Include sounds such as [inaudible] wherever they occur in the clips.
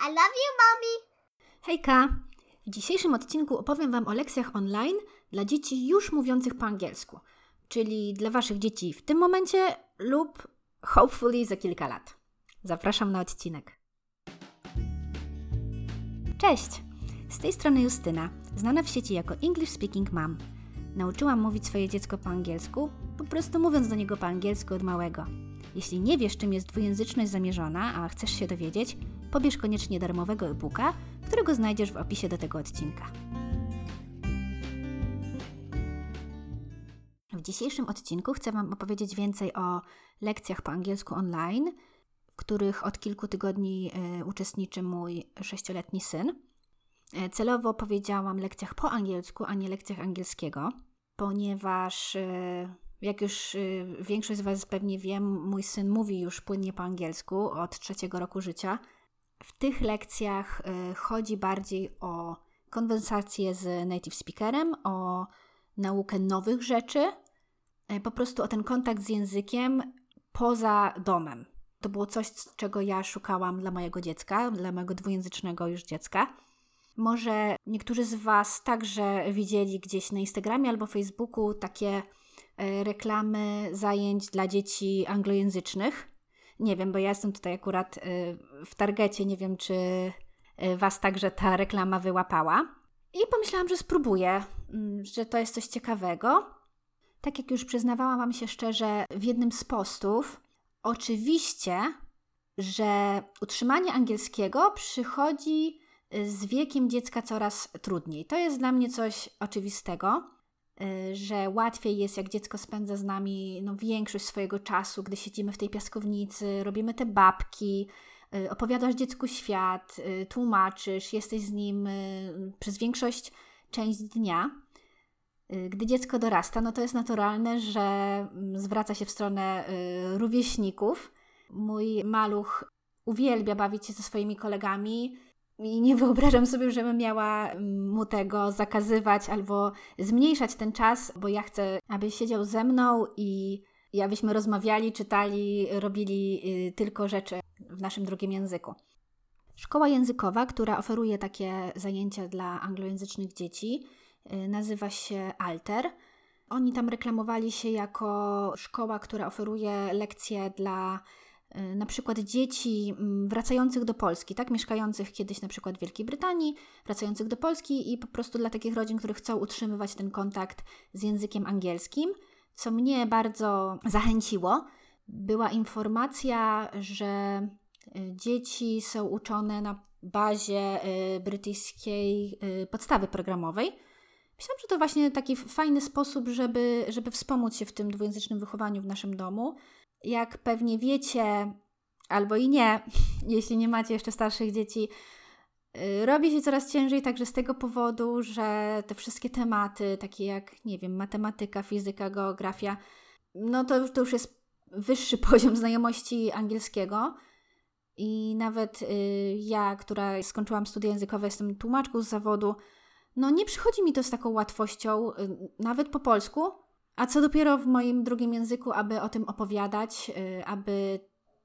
I love you, mommy. Hejka! W dzisiejszym odcinku opowiem Wam o lekcjach online dla dzieci już mówiących po angielsku, czyli dla Waszych dzieci w tym momencie lub hopefully za kilka lat. Zapraszam na odcinek. Cześć! Z tej strony Justyna, znana w sieci jako English Speaking Mom. Nauczyłam mówić swoje dziecko po angielsku, po prostu mówiąc do niego po angielsku od małego. Jeśli nie wiesz, czym jest dwujęzyczność zamierzona, a chcesz się dowiedzieć, pobierz koniecznie darmowego e-booka, którego znajdziesz w opisie do tego odcinka. W dzisiejszym odcinku chcę Wam opowiedzieć więcej o lekcjach po angielsku online, w których od kilku tygodni y, uczestniczy mój sześcioletni syn. E, celowo powiedziałam lekcjach po angielsku, a nie lekcjach angielskiego, ponieważ y, jak już y, większość z Was pewnie wie, mój syn mówi już płynnie po angielsku od trzeciego roku życia. W tych lekcjach y, chodzi bardziej o konwersację z native speakerem, o naukę nowych rzeczy, y, po prostu o ten kontakt z językiem poza domem. To było coś, czego ja szukałam dla mojego dziecka, dla mojego dwujęzycznego już dziecka. Może niektórzy z Was także widzieli gdzieś na Instagramie albo Facebooku takie reklamy zajęć dla dzieci anglojęzycznych. Nie wiem, bo ja jestem tutaj akurat e, w targecie, nie wiem, czy e, Was także ta reklama wyłapała. I pomyślałam, że spróbuję, mm, że to jest coś ciekawego. Tak jak już przyznawałam Wam się szczerze w jednym z postów, oczywiście, że utrzymanie angielskiego przychodzi z wiekiem dziecka coraz trudniej. To jest dla mnie coś oczywistego. Y, że łatwiej jest, jak dziecko spędza z nami no, większość swojego czasu, gdy siedzimy w tej piaskownicy, robimy te babki, y, opowiadasz dziecku świat, y, tłumaczysz, jesteś z nim przez większość część dnia. Gdy dziecko dorasta, no to jest naturalne, że mm, zwraca się w stronę rówieśników. Mój maluch uwielbia bawić się ze swoimi kolegami, i nie wyobrażam sobie, żebym miała mm, mu tego zakazywać albo zmniejszać ten czas, bo ja chcę, aby siedział ze mną i, i abyśmy rozmawiali, czytali, robili y, tylko rzeczy w naszym drugim języku. Szkoła językowa, która oferuje takie zajęcia dla anglojęzycznych dzieci, y, nazywa się Alter. Oni tam reklamowali się jako szkoła, która oferuje lekcje dla na przykład dzieci mm, wracających do Polski, tak, mieszkających kiedyś na przykład w Wielkiej Brytanii, wracających do Polski i po prostu dla takich rodzin, które chcą utrzymywać ten kontakt z językiem angielskim, co mnie bardzo zachęciło, była informacja, że y, dzieci są uczone na bazie y, brytyjskiej podstawy programowej. Myślałam, że to właśnie taki fajny sposób, żeby, żeby wspomóc się w tym dwujęzycznym wychowaniu w naszym domu jak pewnie wiecie, albo i nie, [laughs] jeśli nie macie jeszcze starszych dzieci, y, robi się coraz ciężej także z tego powodu, że te wszystkie tematy, takie jak, nie wiem, matematyka, fizyka, geografia, no to, to już jest wyższy [laughs] poziom znajomości angielskiego. I nawet y, ja, która skończyłam studia językowe, jestem tłumaczką z zawodu, no nie przychodzi mi to z taką łatwością, y, nawet po polsku, a co dopiero w moim drugim języku, aby o tym opowiadać, y, aby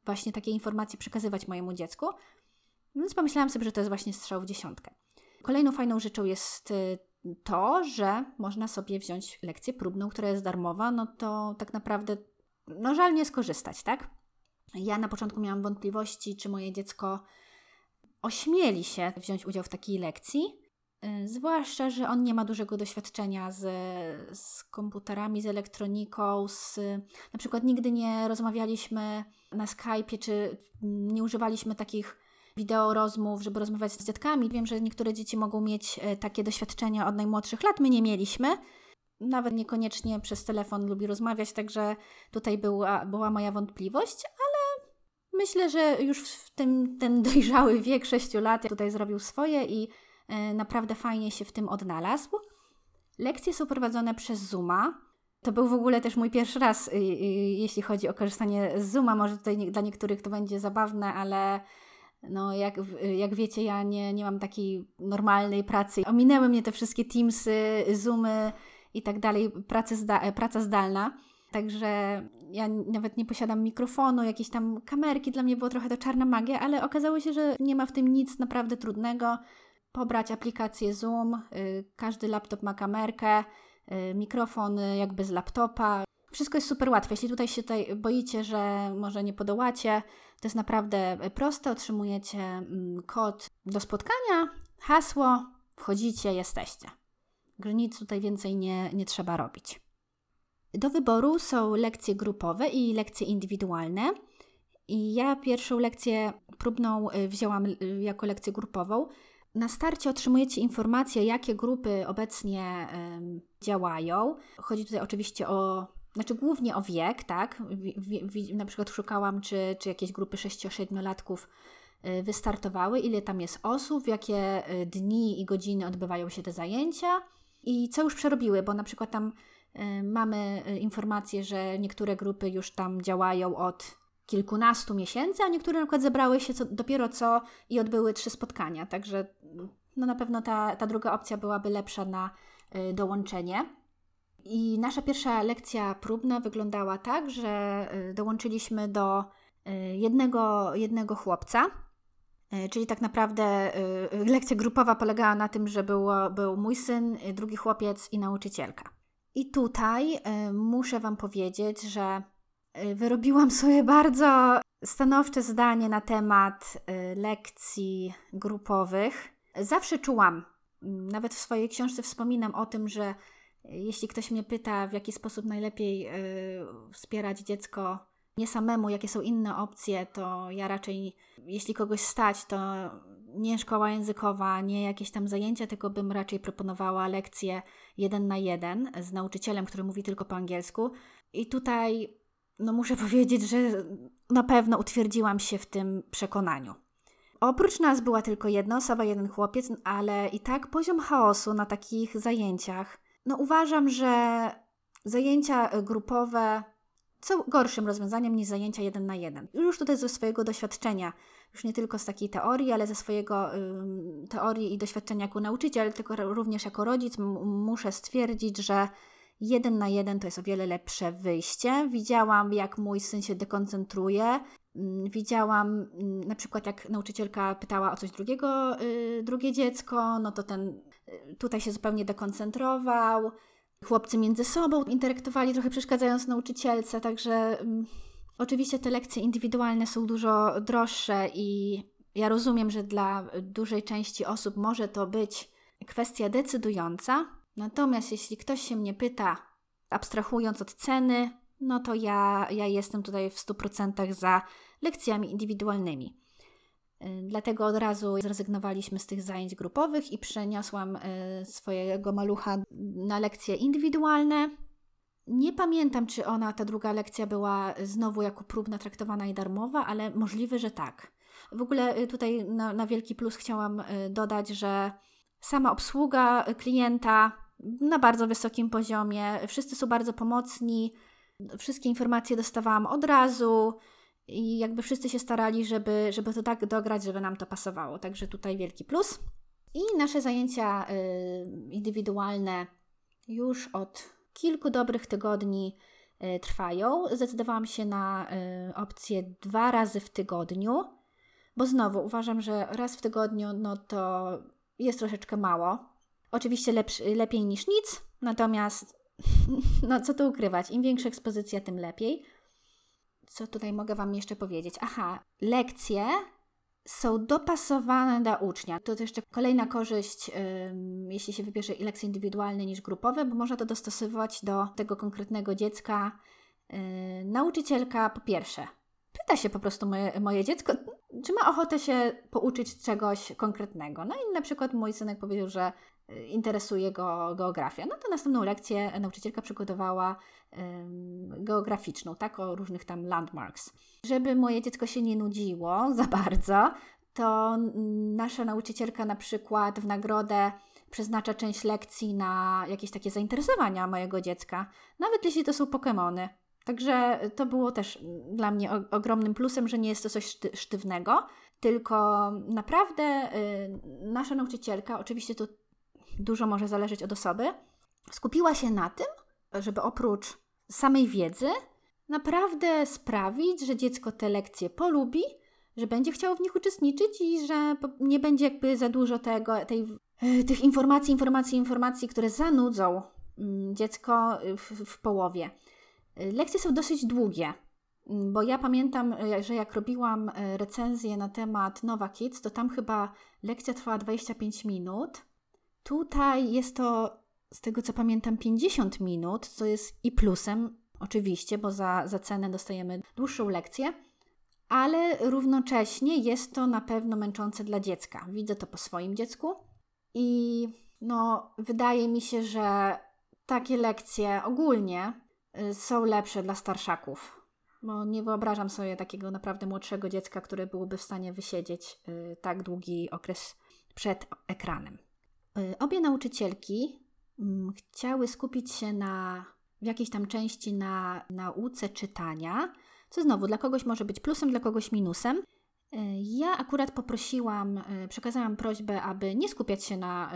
właśnie takie informacje przekazywać mojemu dziecku. Więc pomyślałam sobie, że to jest właśnie strzał w dziesiątkę. Kolejną fajną rzeczą jest y, to, że można sobie wziąć lekcję próbną, która jest darmowa, no to tak naprawdę no żal nie skorzystać, tak? Ja na początku miałam wątpliwości, czy moje dziecko ośmieli się wziąć udział w takiej lekcji, zwłaszcza, że on nie ma dużego doświadczenia z, z komputerami, z elektroniką, z, na przykład nigdy nie rozmawialiśmy na Skype'ie, czy nie używaliśmy takich wideo rozmów, żeby rozmawiać z dziadkami. Wiem, że niektóre dzieci mogą mieć e, takie doświadczenia od najmłodszych lat, my nie mieliśmy. Nawet niekoniecznie przez telefon lubi rozmawiać, także tutaj była, była moja wątpliwość, ale myślę, że już w tym ten dojrzały wiek 6 lat tutaj zrobił swoje i naprawdę fajnie się w tym odnalazł. Lekcje są prowadzone przez Zooma. To był w ogóle też mój pierwszy raz, y, y, jeśli chodzi o korzystanie z Zooma. Może tutaj dla niektórych to będzie zabawne, ale no jak, jak wiecie, ja nie, nie mam takiej normalnej pracy. Ominęły mnie te wszystkie Teamsy, Zoomy i tak dalej, praca, zda, praca zdalna. Także ja nawet nie posiadam mikrofonu, jakieś tam kamerki, dla mnie było trochę to czarna magia, ale okazało się, że nie ma w tym nic naprawdę trudnego. Pobrać aplikację Zoom, y, każdy laptop ma kamerkę, y, mikrofon jakby z laptopa. Wszystko jest super łatwe. Jeśli tutaj się tutaj boicie, że może nie podołacie, to jest naprawdę proste. Otrzymujecie mm, kod do spotkania, hasło, wchodzicie, jesteście. Nic tutaj więcej nie, nie trzeba robić. Do wyboru są lekcje grupowe i lekcje indywidualne. I ja pierwszą lekcję próbną y, wzięłam y, jako lekcję grupową. Na starcie otrzymujecie informacje, jakie grupy obecnie działają. Chodzi tutaj oczywiście o, znaczy głównie o wiek, tak? na przykład szukałam, czy, czy jakieś grupy 6-7-latków y, wystartowały, ile tam jest osób, w jakie dni i godziny odbywają się te zajęcia i co już przerobiły, bo na przykład tam Y, mamy y, informację, że niektóre grupy już tam działają od kilkunastu miesięcy, a niektóre na przykład zebrały się co, dopiero co i odbyły trzy spotkania. Także no na pewno ta, ta druga opcja byłaby lepsza na y, dołączenie. I nasza pierwsza lekcja próbna wyglądała tak, że dołączyliśmy do jednego, jednego chłopca. Czyli tak naprawdę lekcja grupowa polegała na tym, że było, był mój syn, drugi chłopiec i nauczycielka. I tutaj y, muszę Wam powiedzieć, że y, wyrobiłam sobie bardzo stanowcze zdanie na temat y, lekcji grupowych. Zawsze czułam, nawet w swojej książce wspominam o tym, że jeśli ktoś mnie pyta, w jaki sposób najlepiej wspierać dziecko nie samemu, jakie są inne opcje, to ja raczej, jeśli kogoś stać, to nie szkoła językowa, nie jakieś tam zajęcia, tylko bym raczej proponowała lekcje jeden na jeden z nauczycielem, który mówi tylko po angielsku. I tutaj, no muszę [laughs] powiedzieć, że na pewno utwierdziłam się w tym przekonaniu. Oprócz nas była tylko jedna osoba, jeden chłopiec, ale i tak poziom chaosu na takich zajęciach. No uważam, że zajęcia grupowe są gorszym rozwiązaniem niż zajęcia jeden na jeden. Już tutaj ze swojego doświadczenia, już nie tylko z takiej teorii, ale ze swojego y, teorii i doświadczenia jako nauczyciel, tylko również jako rodzic muszę stwierdzić, że jeden na jeden to jest o wiele lepsze wyjście. Widziałam, jak mój syn się dekoncentruje. Widziałam na przykład, jak nauczycielka pytała o coś drugiego, y, drugie dziecko, no to ten y, tutaj się zupełnie dekoncentrował chłopcy między sobą interaktowali, trochę przeszkadzając nauczycielce, także um, oczywiście te lekcje indywidualne są dużo droższe i ja rozumiem, że dla dużej części osób może to być kwestia decydująca. Natomiast jeśli ktoś się mnie pyta, abstrahując od ceny, no to ja, ja jestem tutaj w 100% za lekcjami indywidualnymi. Y, dlatego od razu zrezygnowaliśmy z tych zajęć grupowych i przeniosłam y, swojego malucha na lekcje indywidualne. Nie pamiętam, czy ona, ta druga lekcja była znowu jako próbna traktowana i darmowa, ale możliwe, że tak. W ogóle y, tutaj na, na wielki plus chciałam dodać, że sama obsługa klienta na bardzo wysokim poziomie, wszyscy są bardzo pomocni, wszystkie informacje dostawałam od razu i jakby wszyscy się starali, żeby, żeby to tak dograć, żeby nam to pasowało. Także tutaj wielki plus. I nasze zajęcia y, indywidualne już od kilku dobrych tygodni y, trwają. Zdecydowałam się na y, opcję dwa razy w tygodniu, bo znowu uważam, że raz w tygodniu no to jest troszeczkę mało. Oczywiście lepszy, lepiej niż nic, natomiast [laughs] no co tu ukrywać, im większa ekspozycja, tym lepiej co tutaj mogę Wam jeszcze powiedzieć? Aha, lekcje są dopasowane do ucznia. To jeszcze kolejna korzyść, jeśli się wybierze lekcje indywidualne niż grupowe, bo można to dostosować do tego konkretnego dziecka. Nauczycielka po pierwsze pyta się po prostu moje, moje dziecko, czy ma ochotę się pouczyć czegoś konkretnego. No i na przykład mój synek powiedział, że y, interesuje go geografia. No to następną lekcję nauczycielka przygotowała geograficzną, tak, o różnych tam landmarks. Żeby moje dziecko się nie nudziło [laughs] za bardzo, to nasza nauczycielka na przykład w nagrodę przeznacza część lekcji na jakieś takie zainteresowania mojego dziecka, nawet jeśli to są Pokémony. Także to było też dla mnie ogromnym plusem, że nie jest to coś sztywnego, tylko naprawdę y, nasza nauczycielka, oczywiście to dużo może zależeć od osoby, skupiła się na tym, żeby oprócz samej wiedzy naprawdę sprawić, że dziecko te lekcje polubi, że będzie chciało w nich uczestniczyć i że nie będzie jakby za dużo tego, tej, e, tych informacji, informacji, informacji, które zanudzą mm, dziecko w, w połowie. E, lekcje są dosyć długie, bo ja pamiętam, e, że jak robiłam recenzję na temat Nowa Kids, to tam chyba lekcja trwała 25 minut. Tutaj jest to, z tego co pamiętam, 50 minut, co jest i plusem, oczywiście, bo za, za cenę dostajemy dłuższą lekcję ale równocześnie jest to na pewno męczące dla dziecka. Widzę to po swoim dziecku i no, wydaje mi się, że takie lekcje ogólnie są lepsze dla starszaków. Bo nie wyobrażam sobie takiego naprawdę młodszego dziecka, które byłoby w stanie wysiedzieć y, tak długi okres przed ekranem. Y, obie nauczycielki mm, chciały skupić się na, w jakiejś tam części na nauce czytania, co znowu dla kogoś może być plusem, dla kogoś minusem. Ja akurat poprosiłam, przekazałam prośbę, aby nie skupiać się na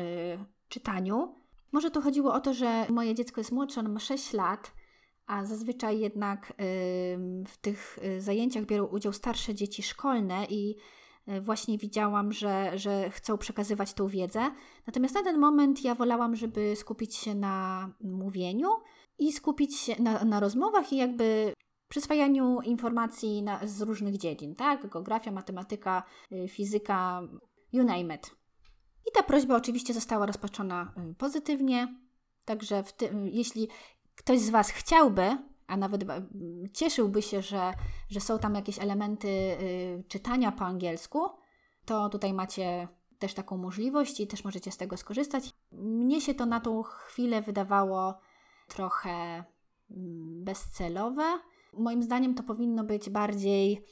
czytaniu. Może to chodziło o to, że moje dziecko jest młodsze, ono ma 6 lat, a zazwyczaj jednak w tych zajęciach biorą udział starsze dzieci szkolne i właśnie widziałam, że, że chcą przekazywać tą wiedzę. Natomiast na ten moment ja wolałam, żeby skupić się na mówieniu i skupić się na, na rozmowach i jakby przyswajaniu informacji na, z różnych dziedzin, tak? Geografia, matematyka, y, fizyka, you name it. I ta prośba oczywiście została rozpatrzona y, pozytywnie, także tym, jeśli ktoś z Was chciałby, a nawet cieszyłby się, że, że są tam jakieś elementy y, czytania po angielsku, to tutaj macie też taką możliwość i też możecie z tego skorzystać. Mnie się to na tą chwilę wydawało trochę mm, bezcelowe, Moim zdaniem to powinno być bardziej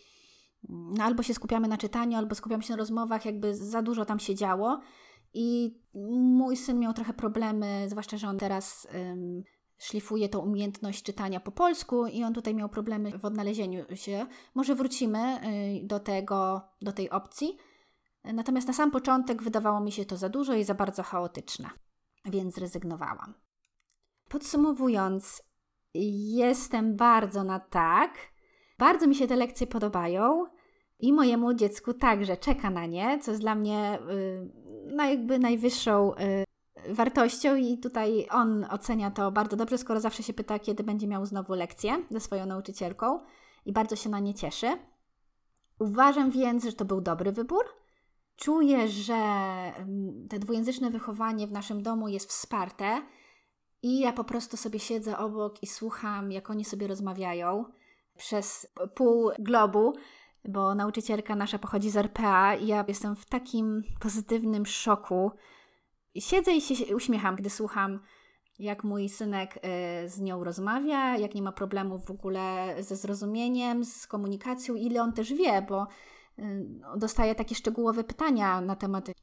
no, albo się skupiamy na czytaniu, albo skupiamy się na rozmowach, jakby za dużo tam się działo. I mój syn miał trochę problemy, zwłaszcza, że on teraz szlifuje tą umiejętność czytania po polsku i on tutaj miał problemy w odnalezieniu się. Może wrócimy y, do tego, do tej opcji. Natomiast na sam początek wydawało mi się to za dużo i za bardzo chaotyczne, więc zrezygnowałam. Podsumowując, Jestem bardzo na tak. Bardzo mi się te lekcje podobają i mojemu dziecku także czeka na nie, co jest dla mnie y, jakby najwyższą y, wartością i tutaj on ocenia to bardzo dobrze, skoro zawsze się pyta, kiedy będzie miał znowu lekcję ze swoją nauczycielką i bardzo się na nie cieszy. Uważam więc, że to był dobry wybór. Czuję, że mm, te dwujęzyczne wychowanie w naszym domu jest wsparte i ja po prostu sobie siedzę obok i słucham, jak oni sobie rozmawiają przez pół globu, bo nauczycielka nasza pochodzi z RPA i ja jestem w takim pozytywnym szoku. Siedzę i się uśmiecham, gdy słucham, jak mój synek y, z nią rozmawia, jak nie ma problemów w ogóle ze zrozumieniem, z komunikacją, ile on też wie, bo y, dostaje takie szczegółowe pytania na temat, y,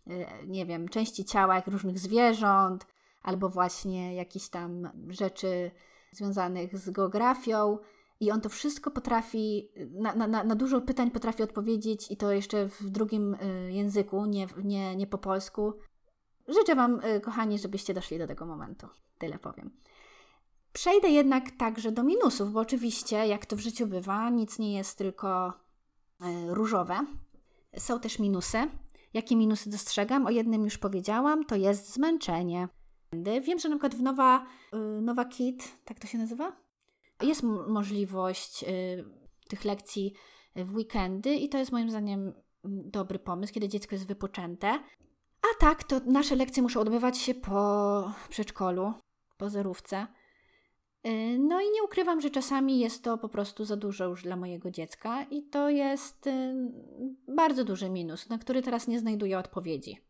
nie wiem, części ciała jak różnych zwierząt, albo właśnie jakieś tam rzeczy związanych z geografią. I on to wszystko potrafi, na, na, na dużo pytań potrafi odpowiedzieć i to jeszcze w drugim języku, nie, nie, nie po polsku. Życzę Wam, y, kochani, żebyście doszli do tego momentu. Tyle powiem. Przejdę jednak także do minusów, bo oczywiście, jak to w życiu bywa, nic nie jest tylko y, różowe. Są też minusy. Jakie minusy dostrzegam? O jednym już powiedziałam, to jest zmęczenie. Wiem, że na przykład w Nowa, y, Nowa Kit, tak to się nazywa? Jest możliwość tych lekcji w weekendy i to jest moim zdaniem dobry pomysł, kiedy dziecko jest wypoczęte. A tak, to nasze lekcje muszą odbywać się po przedszkolu, po zerówce. Y, no i nie ukrywam, że czasami jest to po prostu za dużo już dla mojego dziecka i to jest bardzo duży minus, na który teraz nie znajduję odpowiedzi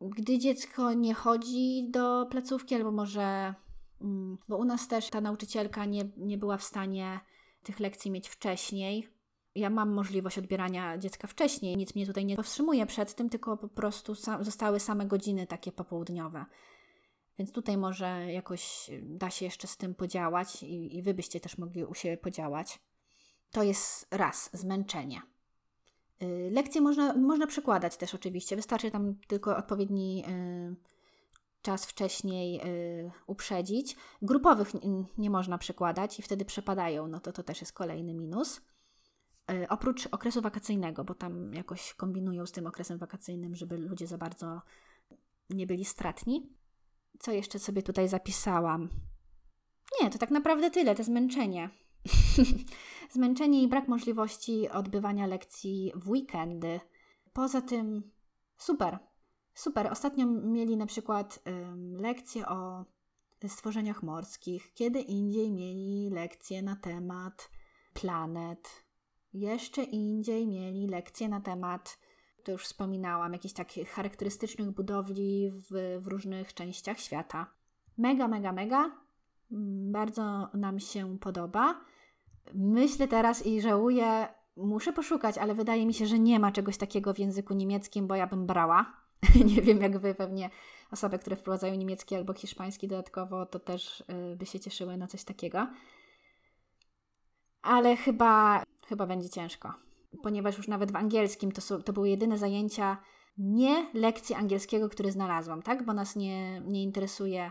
gdy dziecko nie chodzi do placówki, albo może, mm, bo u nas też ta nauczycielka nie, nie była w stanie tych lekcji mieć wcześniej. Ja mam możliwość odbierania dziecka wcześniej, nic mnie tutaj nie powstrzymuje przed tym, tylko po prostu zostały same godziny takie popołudniowe. Więc tutaj może jakoś da się jeszcze z tym podziałać i, i wy byście też mogli u siebie podziałać. To jest raz, zmęczenie. Y, lekcje można, można przekładać też oczywiście, wystarczy tam tylko odpowiedni y, czas wcześniej y, uprzedzić. Grupowych nie można przekładać i wtedy przepadają, no to to też jest kolejny minus. Y, oprócz okresu wakacyjnego, bo tam jakoś kombinują z tym okresem wakacyjnym, żeby ludzie za bardzo nie byli stratni. Co jeszcze sobie tutaj zapisałam? Nie, to tak naprawdę tyle, to zmęczenie. [laughs] zmęczenie i brak możliwości odbywania lekcji w weekendy. Poza tym super, super. Ostatnio mieli na przykład ym, lekcje o stworzeniach morskich, kiedy indziej mieli lekcje na temat planet, jeszcze indziej mieli lekcje na temat, to już wspominałam, jakichś takich charakterystycznych budowli w, w różnych częściach świata. Mega, mega, mega. Bardzo nam się podoba. Myślę teraz i żałuję, muszę poszukać, ale wydaje mi się, że nie ma czegoś takiego w języku niemieckim, bo ja bym brała. [laughs] nie wiem, jak wy pewnie osoby, które wprowadzają niemiecki albo hiszpański dodatkowo, to też y, by się cieszyły na coś takiego. Ale chyba, chyba będzie ciężko, ponieważ już nawet w angielskim to, to były jedyne zajęcia, nie lekcje angielskiego, które znalazłam, tak? Bo nas nie, nie interesuje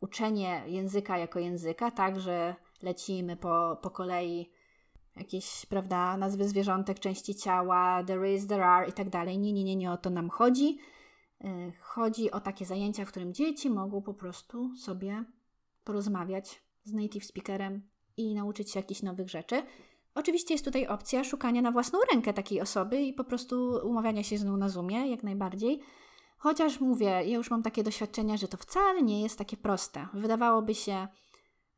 uczenie języka jako języka, tak, że lecimy po, po kolei jakieś, prawda, nazwy zwierzątek, części ciała, there is, there are i tak dalej. Nie, nie, nie, nie o to nam chodzi. Y, chodzi o takie zajęcia, w którym dzieci mogą po prostu sobie porozmawiać z native speakerem i nauczyć się jakichś nowych rzeczy. Oczywiście jest tutaj opcja szukania na własną rękę takiej osoby i po prostu umawiania się z nią na Zoomie, jak najbardziej. Chociaż mówię, ja już mam takie doświadczenia, że to wcale nie jest takie proste. Wydawałoby się,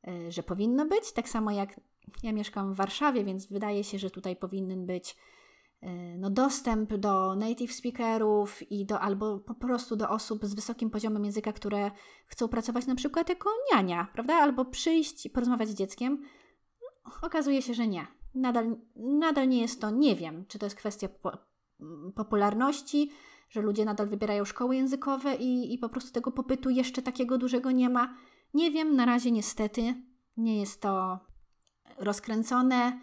y, że powinno być, tak samo jak ja mieszkam w Warszawie, więc wydaje się, że tutaj powinien być no, dostęp do native speakerów i do, albo po prostu do osób z wysokim poziomem języka, które chcą pracować na przykład jako niania, prawda? Albo przyjść i porozmawiać z dzieckiem. Okazuje się, że nie. Nadal, nadal nie jest to, nie wiem, czy to jest kwestia po, popularności, że ludzie nadal wybierają szkoły językowe i, i po prostu tego popytu jeszcze takiego dużego nie ma. Nie wiem, na razie niestety nie jest to rozkręcone,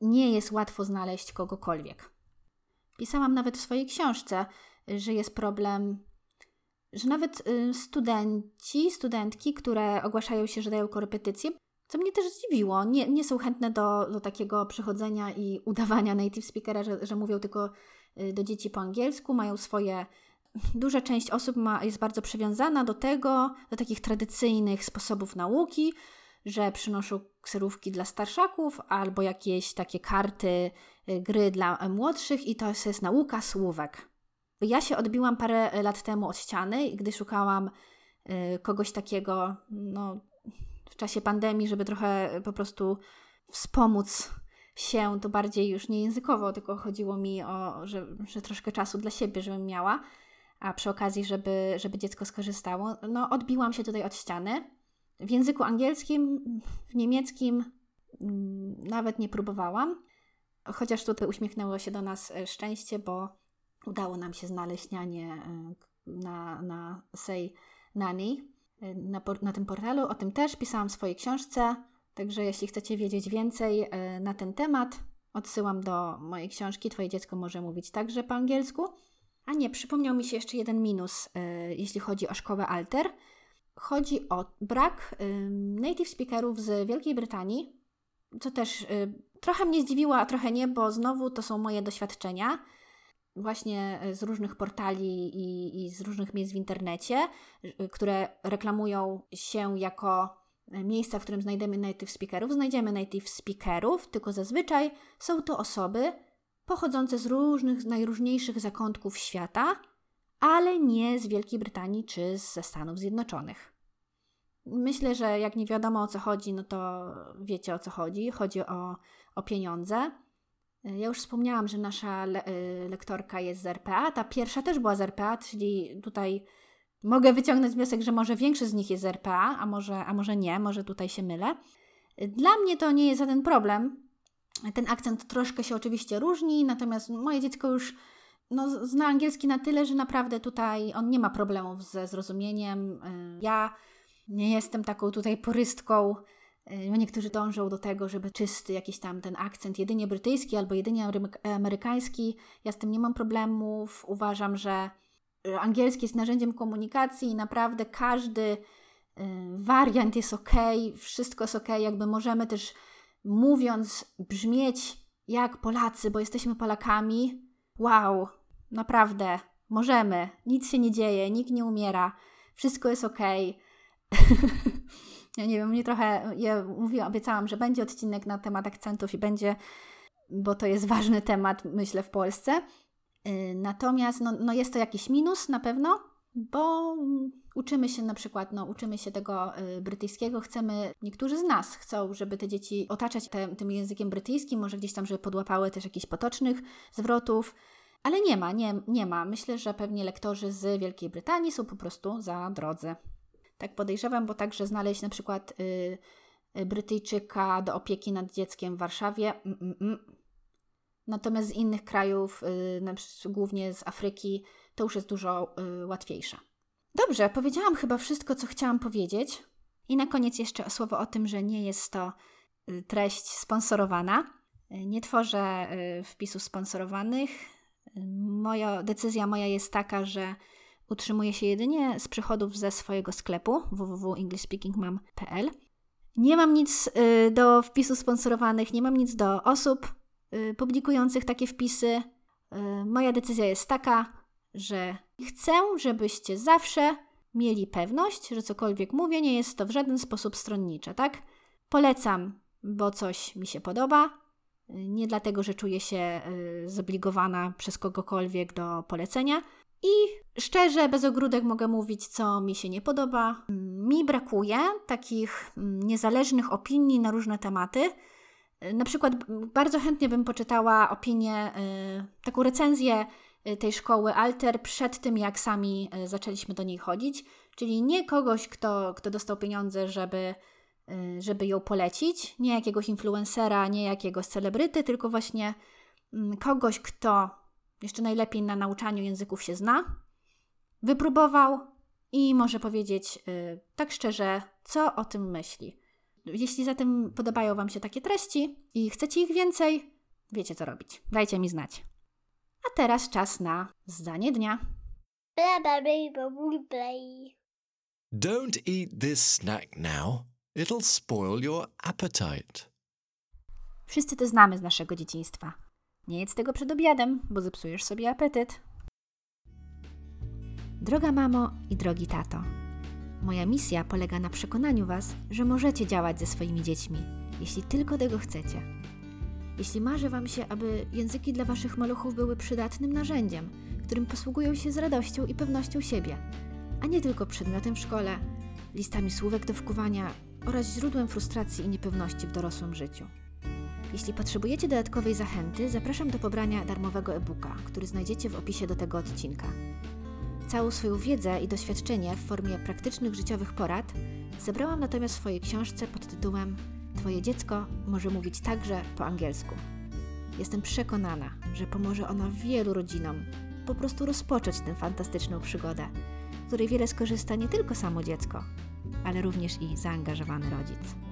nie jest łatwo znaleźć kogokolwiek. Pisałam nawet w swojej książce, że jest problem, że nawet y, studenci, studentki, które ogłaszają się, że dają korepetycje, co mnie też zdziwiło, nie, nie są chętne do, do takiego przychodzenia i [laughs] udawania native speakera, że, że mówią tylko y, do dzieci po angielsku, mają swoje. Duża część osób ma, jest bardzo przywiązana do tego, do takich tradycyjnych sposobów nauki, że przynoszą kserówki dla starszaków albo jakieś takie karty, y, gry dla młodszych i to jest nauka słówek. Ja się odbiłam parę lat temu od ściany, gdy szukałam y, kogoś takiego, no, w czasie pandemii, żeby trochę po prostu wspomóc się, to bardziej już nie językowo, tylko chodziło mi o, że, że troszkę czasu dla siebie, żebym miała, a przy okazji, żeby, żeby dziecko skorzystało. No, odbiłam się tutaj od ściany. W języku angielskim, w niemieckim mm, nawet nie próbowałam, chociaż tutaj uśmiechnęło się do nas e, szczęście, bo udało nam się znaleźć e, na, na Say Nanny e, na, na tym portalu. O tym też pisałam w swojej książce, także jeśli chcecie wiedzieć więcej na ten temat, odsyłam do mojej książki. Twoje dziecko może mówić także po angielsku. A nie, przypomniał mi się jeszcze jeden minus, jeśli chodzi o szkołę Alter – chodzi o brak native speakerów z Wielkiej Brytanii, co też y, trochę mnie zdziwiło, a trochę nie, bo znowu to są moje doświadczenia właśnie y, z różnych portali i, i z różnych miejsc w internecie, y, które reklamują się jako miejsca, w którym znajdziemy native speakerów. Znajdziemy native speakerów, tylko zazwyczaj są to osoby pochodzące z różnych, najróżniejszych zakątków świata, ale nie z Wielkiej Brytanii czy ze Stanów Zjednoczonych. Myślę, że jak nie wiadomo o co chodzi, no to wiecie o co chodzi. Chodzi o, o pieniądze. Ja już wspomniałam, że nasza le y, lektorka jest z RPA. Ta pierwsza też była z RPA, czyli tutaj mogę wyciągnąć wniosek, że może większość z nich jest z RPA, a może, a może nie, może tutaj się mylę. Dla mnie to nie jest żaden problem. Ten akcent troszkę się oczywiście różni, natomiast moje dziecko już no, zna angielski na tyle, że naprawdę tutaj on nie ma problemów ze zrozumieniem. Y, ja nie jestem taką tutaj porystką. Y, no, niektórzy dążą do tego, żeby czysty jakiś tam ten akcent jedynie brytyjski albo jedynie amerykański. Ja z tym nie mam problemów. Uważam, że, angielski jest narzędziem komunikacji i naprawdę każdy y, wariant jest ok, wszystko jest ok, jakby możemy też mówiąc brzmieć jak Polacy, bo jesteśmy Polakami. Wow, naprawdę, możemy, nic się nie dzieje, nikt nie umiera, wszystko jest ok. [laughs] ja nie wiem, mnie trochę, ja mówiłam, obiecałam, że będzie odcinek na temat akcentów i będzie, bo to jest ważny temat, myślę, w Polsce. Y, natomiast no, no jest to jakiś minus na pewno, bo uczymy się na przykład, no, uczymy się tego y, brytyjskiego, chcemy, niektórzy z nas chcą, żeby te dzieci otaczać te, tym językiem brytyjskim, może gdzieś tam, żeby podłapały też jakichś potocznych zwrotów, ale nie ma, nie, nie ma. Myślę, że pewnie lektorzy z Wielkiej Brytanii są po prostu za drodzy. Tak podejrzewam, bo także znaleźć na przykład y, y, Brytyjczyka do opieki nad dzieckiem w Warszawie. Mm, mm. Natomiast z innych krajów, y, przykład głównie z Afryki, to już jest dużo łatwiejsze. Dobrze, powiedziałam chyba wszystko, co chciałam powiedzieć. I na koniec jeszcze słowo o tym, że nie jest to y, treść sponsorowana. Y, nie tworzę y, wpisów sponsorowanych. Moja decyzja moja jest taka, że utrzymuję się jedynie z przychodów ze swojego sklepu www.englishspeakingmam.pl. Nie mam nic do wpisów sponsorowanych, nie mam nic do osób publikujących takie wpisy. Moja decyzja jest taka, że chcę, żebyście zawsze mieli pewność, że cokolwiek mówię, nie jest to w żaden sposób stronnicze, tak? Polecam, bo coś mi się podoba. Nie dlatego, że czuję się y, zobligowana przez kogokolwiek do polecenia. I szczerze, bez ogródek mogę mówić, co mi się nie podoba. Mi brakuje takich mm, niezależnych opinii na różne tematy. Na przykład bardzo chętnie bym poczytała opinię, y, taką recenzję tej szkoły Alter przed tym, jak sami y, zaczęliśmy do niej chodzić. Czyli nie kogoś, kto, kto dostał pieniądze, żeby, y, żeby ją polecić, nie jakiegoś influencera, nie jakiegoś celebryty, tylko właśnie mm, kogoś, kto jeszcze najlepiej na nauczaniu języków się zna, wypróbował i może powiedzieć tak szczerze, co o tym myśli. Jeśli zatem podobają Wam się takie treści i chcecie ich więcej, wiecie co robić. Dajcie mi znać. A teraz czas na zdanie dnia. Don't eat this snack now. It'll spoil your appetite. Wszyscy to znamy z naszego dzieciństwa. Nie jedz tego przed obiadem, bo zepsujesz sobie apetyt. Droga mamo i drogi tato, moja misja polega na przekonaniu Was, że możecie działać ze swoimi dziećmi, jeśli tylko tego chcecie. Jeśli marzy Wam się, aby języki dla Waszych maluchów były przydatnym narzędziem, którym posługują się z radością i pewnością siebie, a nie tylko przedmiotem w szkole, listami słówek do wkuwania oraz źródłem frustracji i niepewności w dorosłym życiu. Jeśli potrzebujecie dodatkowej zachęty, zapraszam do pobrania darmowego e-booka, który znajdziecie w opisie do tego odcinka. Całą swoją wiedzę i doświadczenie w formie praktycznych życiowych porad zebrałam natomiast w swojej książce pod tytułem Twoje dziecko może mówić także po angielsku. Jestem przekonana, że pomoże ona wielu rodzinom po prostu rozpocząć tę fantastyczną przygodę, w której wiele skorzysta nie tylko samo dziecko, ale również i zaangażowany rodzic.